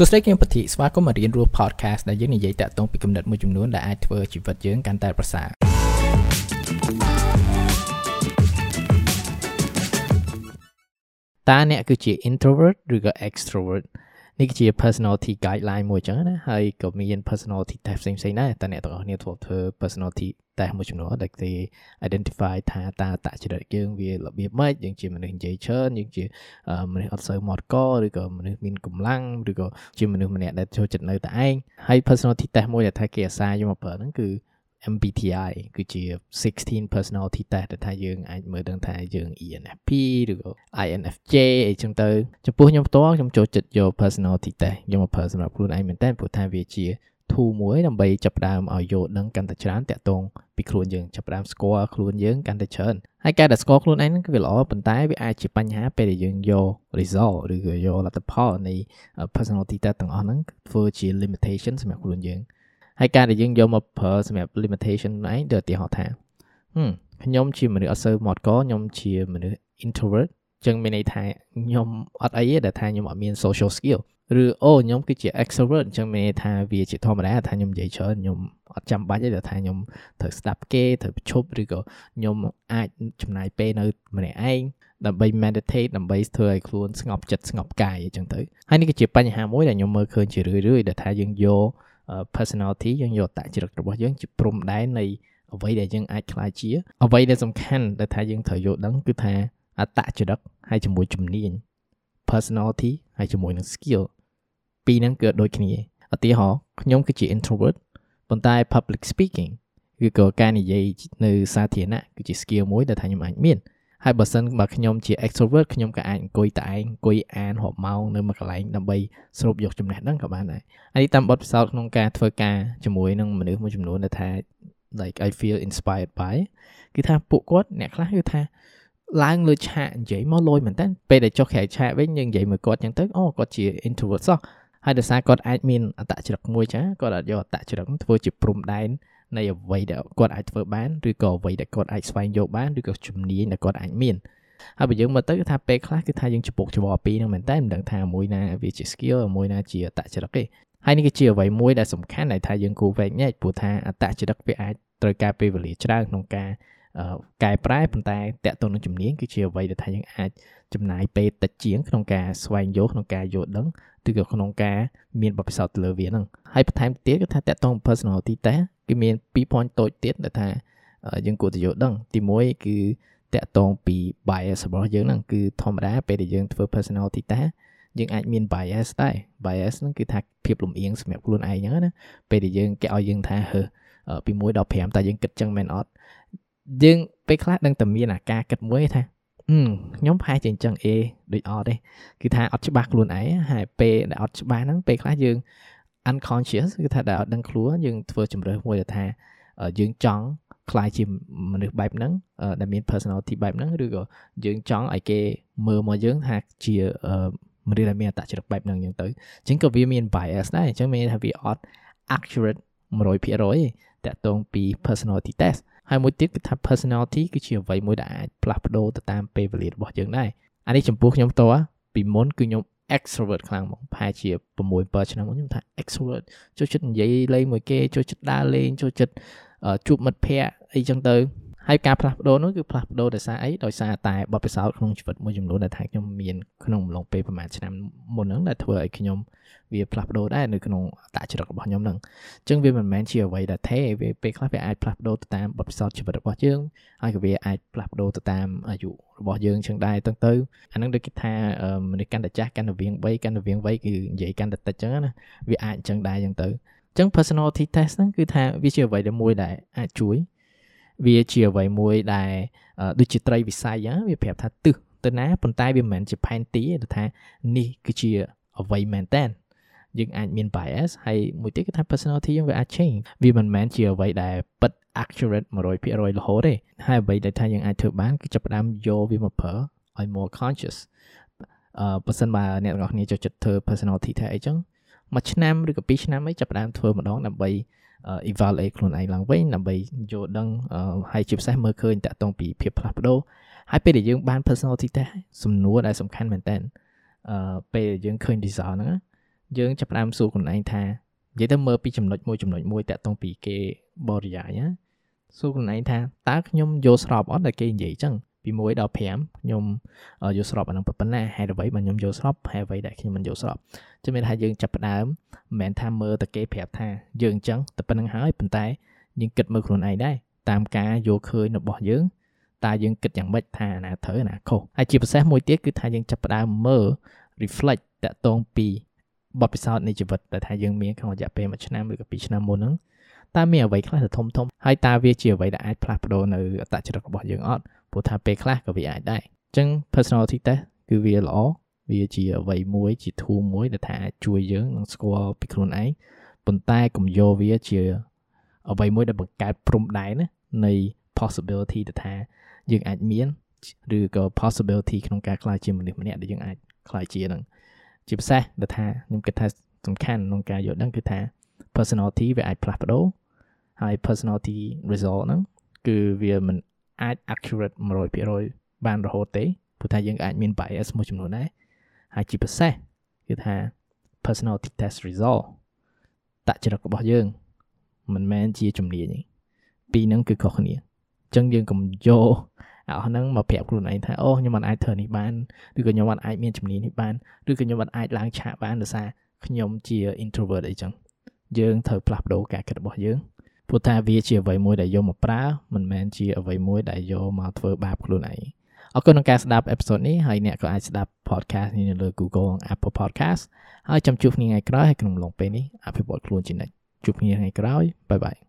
សួស្តីគឹមពធីស្វាគមន៍មករៀនរស់ podcast ដែលយើងនិយាយតាក់ទងពីគំនិតមួយចំនួនដែលអាចធ្វើជីវិតយើងកាន់តែប្រសើរតើអ្នកគឺជា introvert ឬក៏ extrovert នេះគឺជា personality guideline មួយចឹងណាហើយក៏មាន personality test ផ្សេងៗដែរតើអ្នកទាំងអស់គ្នាធ្លាប់ធ្វើ personality test មួយចំនួនដែលគេ identify ថាតើតចរិតយើងវារបៀបម៉េចយើងជាមនុស្សនិយាយច្រើនយើងជាមនុស្សអត់សូវមាត់កឬក៏មនុស្សមានកម្លាំងឬក៏ជាមនុស្សម្នាក់ដែលចូលចិត្តនៅតែឯងហើយ personality test មួយដែលថាគេអាសាយកមកប្រើហ្នឹងគឺ MBTI គឺជា 16 personality test ដែលថាយើងអាចមើលដឹងថាយើង ENFP ឬក៏ INFJ អីចឹងទៅចំពោះខ្ញុំផ្ទាល់ខ្ញុំចូលចិត្តយក personality test យកមកប្រើសម្រាប់ខ្លួនឯងមែនតើព្រោះថាវាជា tool មួយដើម្បីចាប់ផ្ដើមឲ្យយល់ដឹងកាន់តែច្រើនតាក់ទងពីខ្លួនយើងចាប់ផ្ដើមស្គាល់ខ្លួនយើងកាន់តែច្រើនហើយការដែលស្គាល់ខ្លួនឯងហ្នឹងគឺវាល្អប៉ុន្តែវាអាចជាបញ្ហាពេលដែលយើងយក result ឬក៏យកលទ្ធផលនៃ personality test ទាំងអស់ហ្នឹងធ្វើជា limitation សម្រាប់ខ្លួនយើង ហើយការដែលយើងយកមកប្រើសម្រាប់ limitation ឯងដូចឧទាហរណ៍ថាខ្ញុំជាមនុស្សអត់សូវមកកខ្ញុំជាមនុស្ស introvert ចឹងមានន័យថាខ្ញុំអត់អីទេដែលថាខ្ញុំអត់មាន social skill ឬអូខ្ញុំគឺជា extrovert អញ្ចឹងមានន័យថាវាជាធម្មតាថាខ្ញុំនិយាយច្រើនខ្ញុំអត់ចាំបាច់ទេថាខ្ញុំត្រូវស្ដាប់គេត្រូវប្រឈប់ឬក៏ខ្ញុំអាចចំណាយពេលនៅម្នាក់ឯងដើម្បី meditate ដើម្បីធ្វើឲ្យខ្លួនស្ងប់ចិត្តស្ងប់កាយអញ្ចឹងទៅហើយនេះគឺជាបញ្ហាមួយដែលខ្ញុំមើលឃើញជារឿយៗដែលថាយើងយក personality យើងយកតចរិតរបស់យើងជាព្រំដែននៃអ្វីដែលយើងអាចខ្លាចជាអ្វីដែលសំខាន់ដែលថាយើងត្រូវយល់ដឹងគឺថាអតចរិតហើយជាមួយជំនាញ personality ហើយជាមួយនឹង skill ពីរហ្នឹងគឺដូចគ្នាឧទាហរណ៍ខ្ញុំគឺជា introvert ប៉ុន្តែ public speaking គឺក៏ការនិយាយនៅសាធារណៈគឺជា skill មួយដែលថាខ្ញុំអាចមាន ហើយបើសិនបើខ្ញុំជា extrovert ខ្ញុំក៏អាចអង្គុយតែឯងអង្គុយអានរាប់ម៉ោងនៅមួយកន្លែងដើម្បីស្រូបយកចំណេះដឹងក៏បានដែរហើយតាមបទពិសោធន៍ក្នុងការធ្វើការជាមួយនឹងមនុស្សមួយចំនួនដែលថា like I feel inspired by គឺថាពួកគាត់អ្នកខ្លះគឺថាឡើងលើឆាកនិយាយមកលយមែនតើពេលដែលចុះក្រៅឆាកវិញយើងនិយាយមួយគាត់ចឹងទៅអូគាត់ជា introvert សោះហើយដោយសារគាត់អាចមានអត្តចរិតមួយចាគាត់អាចយកអត្តចរិតធ្វើជាព្រំដែន នៃអ្វីដែលគាត់អាចធ្វើបានឬក៏អ្វីដែលគាត់អាចស្វែងយកបានឬក៏ជំនាញដែលគាត់អាចមានហើយបើយើងមើលទៅគឺថាពេលខ្លះគឺថាយើងច្បុកច្បល់ពីរហ្នឹងមែនតើមិនដឹងថាមួយណាវាជា skill មួយណាជាអត្តចរិតទេហើយនេះគឺជាអ្វីមួយដែលសំខាន់ដែលថាយើងគួរវែកញែកព្រោះថាអត្តចរិតវាអាចត្រូវការពេលវេលាច្រើនក្នុងការកែប្រែប៉ុន្តែតកតទៅនឹងជំនាញគឺជាអ្វីដែលថាយើងអាចចំណាយពេលតិចជាងក្នុងការស្វែងយល់ក្នុងការយល់ដឹងឬក៏ក្នុងការមានបទពិសោធន៍ទៅលើវាហ្នឹងហើយបន្ថែមទៀតគឺថាតកតង personality test គឺមាន2 point តូចទៀតដែលថាយើងគួរតែយល់ដឹង ទី1គឺតកតងពី bias របស់យើងហ្នឹងគឺធម្មតាពេលដែលយើងធ្វើ personality test យើងអាចមាន bias ដែរ bias ហ្នឹងគឺថាភាពលំអៀងសម្រាប់ខ្លួនឯងហ្នឹងណាពេលដែលយើងគេឲ្យយើងថាហឺពី1ដល់5តើយើងគិតចឹងមែនអត់យើងពេលខ្លះដឹងតែមានអាការគិតមួយថាខ្ញុំប្រហែលជាអញ្ចឹងអេដូចអត់ទេគឺថាអត់ច្បាស់ខ្លួនឯងហើយពេលដែលអត់ច្បាស់ហ្នឹងពេលខ្លះយើង unconscious គឺថាដែលអត់ដឹងខ្លួនយើងធ្វើជំរើសមួយដែលថាយើងចង់ខ្លាយជាមនុស្សបែបហ្នឹងដែលមាន personality បែបហ្នឹងឬក៏យើងចង់ឲ្យគេមើលមកយើងថាជាមនុស្សដែលមានអត្តចរិតបែបហ្នឹងអញ្ចឹងទៅអញ្ចឹងក៏វាមាន bias ដែរអញ្ចឹងមានថាវាអត់ accurate 100%ទេតកតងពី personality test ហើយមួយទៀតគឺថា personality គឺជាអ្វីមួយដែលអាចផ្លាស់ប្ដូរទៅតាមពេលវេលារបស់យើងដែរអានេះចំពោះខ្ញុំផ្ទាល់ពីមុនគឺខ្ញុំ extrovert ខ្លាំងហ្មងប្រហែលជា6 7ឆ្នាំមុនខ្ញុំថា extrovert ចូលចិត្តនិយាយលេងមួយគេចូលចិត្តដើរលេងចូលចិត្តជួបមិត្តភ័ក្តិអីចឹងទៅ ហើយការផ្លាស់ប្ដូរនោះគឺផ្លាស់ប្ដូរដោយសារអីដោយសារតែបទពិសោធន៍ក្នុងជីវិតមួយចំនួនដែលថាខ្ញុំមានក្នុងអំឡុងពេលប្រហែលឆ្នាំមុនហ្នឹងដែលធ្វើឲ្យខ្ញុំវាផ្លាស់ប្ដូរដែរនៅក្នុងអត្តចរិតរបស់ខ្ញុំហ្នឹងអញ្ចឹងវាមិនមែនជាអ្វីដែលថេវាពេលខ្លះវាអាចផ្លាស់ប្ដូរទៅតាមបទពិសោធន៍ជីវិតរបស់យើងហើយក៏វាអាចផ្លាស់ប្ដូរទៅតាមអាយុរបស់យើងចឹងដែរទៅទៅអាហ្នឹងដូចគេថាមនុស្សកាន់តែចាស់កាន់តែវៀងវ័យកាន់តែវៀងវ័យគឺនិយាយកាន់តែតិចចឹងណាវាអាចចឹងដែរចឹងទៅអញ្ចឹង personality test ហ្នឹងគឺថាវាជាអ្វីដែលមួយដែលអាចជួយ វាជាអ្វីមួយដែលដូចជាត្រីវិស័យវាប្រាប់ថាទឹះទៅណាប៉ុន្តែវាមិនមែនជាផែនទីទេថានេះគឺជាអ្វីមែនតើយើងអាចមាន bias ហើយមួយទៀតគឺថា personality យើងវាអាច change វាមិនមែនជាអ្វីដែលពិត accurate 100%រហូតទេហើយអ្វីដែលថាយើងអាចធ្វើបានគឺចាប់ផ្ដើមយកវាមកប្រើឲ្យ more conscious អឺបើសិនបើអ្នកទាំងអស់គ្នាចូលចិត្តធ្វើ personality test អីចឹង មួយឆ្នាំឬក៏ពីរឆ្នាំអីចាប់ផ្ដើមធ្វើម្ដងដើម្បី evaluate ខ្លួនឯងឡើងវិញដើម្បីយល់ដឹងហើយជាពិសេសមើលឃើញតាក់ទងពីភាពផ្លាស់ប្ដូរហើយពេលដែលយើងបាន personality test សំណួរដែលសំខាន់មែនតើអឺពេលយើងឃើញ result ហ្នឹងយើងចាប់ផ្ដើមសួរខ្លួនឯងថានិយាយទៅមើលពីចំណុចមួយចំណុចមួយតាក់ទងពីគេបរិយាយណាសួរខ្លួនឯងថាតើខ្ញុំយល់ស្របអត់ដែលគេនិយាយចឹង ពី1ដល់5ខ្ញុំយល់ស្របអានឹងប៉ុណ្ណាហេតុអ្វីបានខ្ញុំយល់ស្របហេតុអ្វីដែលខ្ញុំមិនយល់ស្របជំនឿថាយើងចាប់ផ្ដើមមិនមែនថាមើលតែគេប្រាប់ថាយើងអញ្ចឹងតែប៉ុណ្្នឹងហើយប៉ុន្តែយើងគិតមើលខ្លួនឯងដែរតាមការយល់ឃើញរបស់យើងតើយើងគិតយ៉ាងម៉េចថាណាត្រូវណាខុសហើយជាពិសេសមួយទៀតគឺថាយើងចាប់ផ្ដើមមើល reflect តាក់ទងពីបទពិសោធន៍នៃជីវិតដែលថាយើងមានក្នុងរយៈពេល1ឆ្នាំឬក៏2ឆ្នាំមុនហ្នឹងតើមានអ្វីខ្លះទៅធំធំហើយតើវាជាអ្វីដែលអាចផ្លាស់ប្ដូរនៅអត្តចរិតរបស់យើងអត់ ព្រោះថាពេលខ្លះក៏វាអាចដែរអញ្ចឹង personality test គឺវាល្អវាជាអ្វីមួយជា tool មួយដែលថាអាចជួយយើងនឹងស្គាល់ពីខ្លួនឯងប៉ុន្តែកុំយកវាជាអ្វីមួយដែលបង្កើតព្រំដែនណានៃ possibility ដែលថាយើងអាចមានឬក៏ possibility ក្នុងការក្លាយជាមនុស្សម្នាក់ដែលយើងអាចក្លាយជានឹងជាពិសេសដែលថាខ្ញុំគិតថាសំខាន់ក្នុងការយល់ដឹងគឺថា personality វាអាចផ្លាស់ប្ដូរហើយ personality result ហ្នឹងគឺវាមិន អាច accurate 100%បានរហូតទេព្រោះថាយើងអាចមាន bias មួយចំនួនដែរហើយជាពិសេសគឺថា personality test result តចរិតរបស់យើងមិនមែនជាជំនាញទេពីរហ្នឹងគឺខុសគ្នាអញ្ចឹងយើងកុំយកអស់ហ្នឹងមកប្រាប់ខ្លួនឯងថាអូខ្ញុំមិនអាចធ្វើនេះបានឬក៏ខ្ញុំមិនអាចមានជំនាញនេះបានឬក៏ខ្ញុំមិនអាចឡើងឆាកបានដោយសារខ្ញុំជា introvert អីចឹងយើងត្រូវផ្លាស់ប្ដូរការគិតរបស់យើង ព្រោះថាវាជាអ្វីមួយដែលយកមកប្រើមិនមែនជាអ្វីមួយដែលយកមកធ្វើបាបខ្លួនឯងអរគុណក្នុងការស្ដាប់អេពីសូតនេះហើយអ្នកក៏អាចស្ដាប់ podcast នេះនៅលើ Google និង Apple Podcast ហើយចាំជួបគ្នាថ្ងៃក្រោយហើយក្នុងឡុងពេលនេះអភិវឌ្ឍខ្លួនជានិច្ចជួបគ្នាថ្ងៃក្រោយបាយបាយ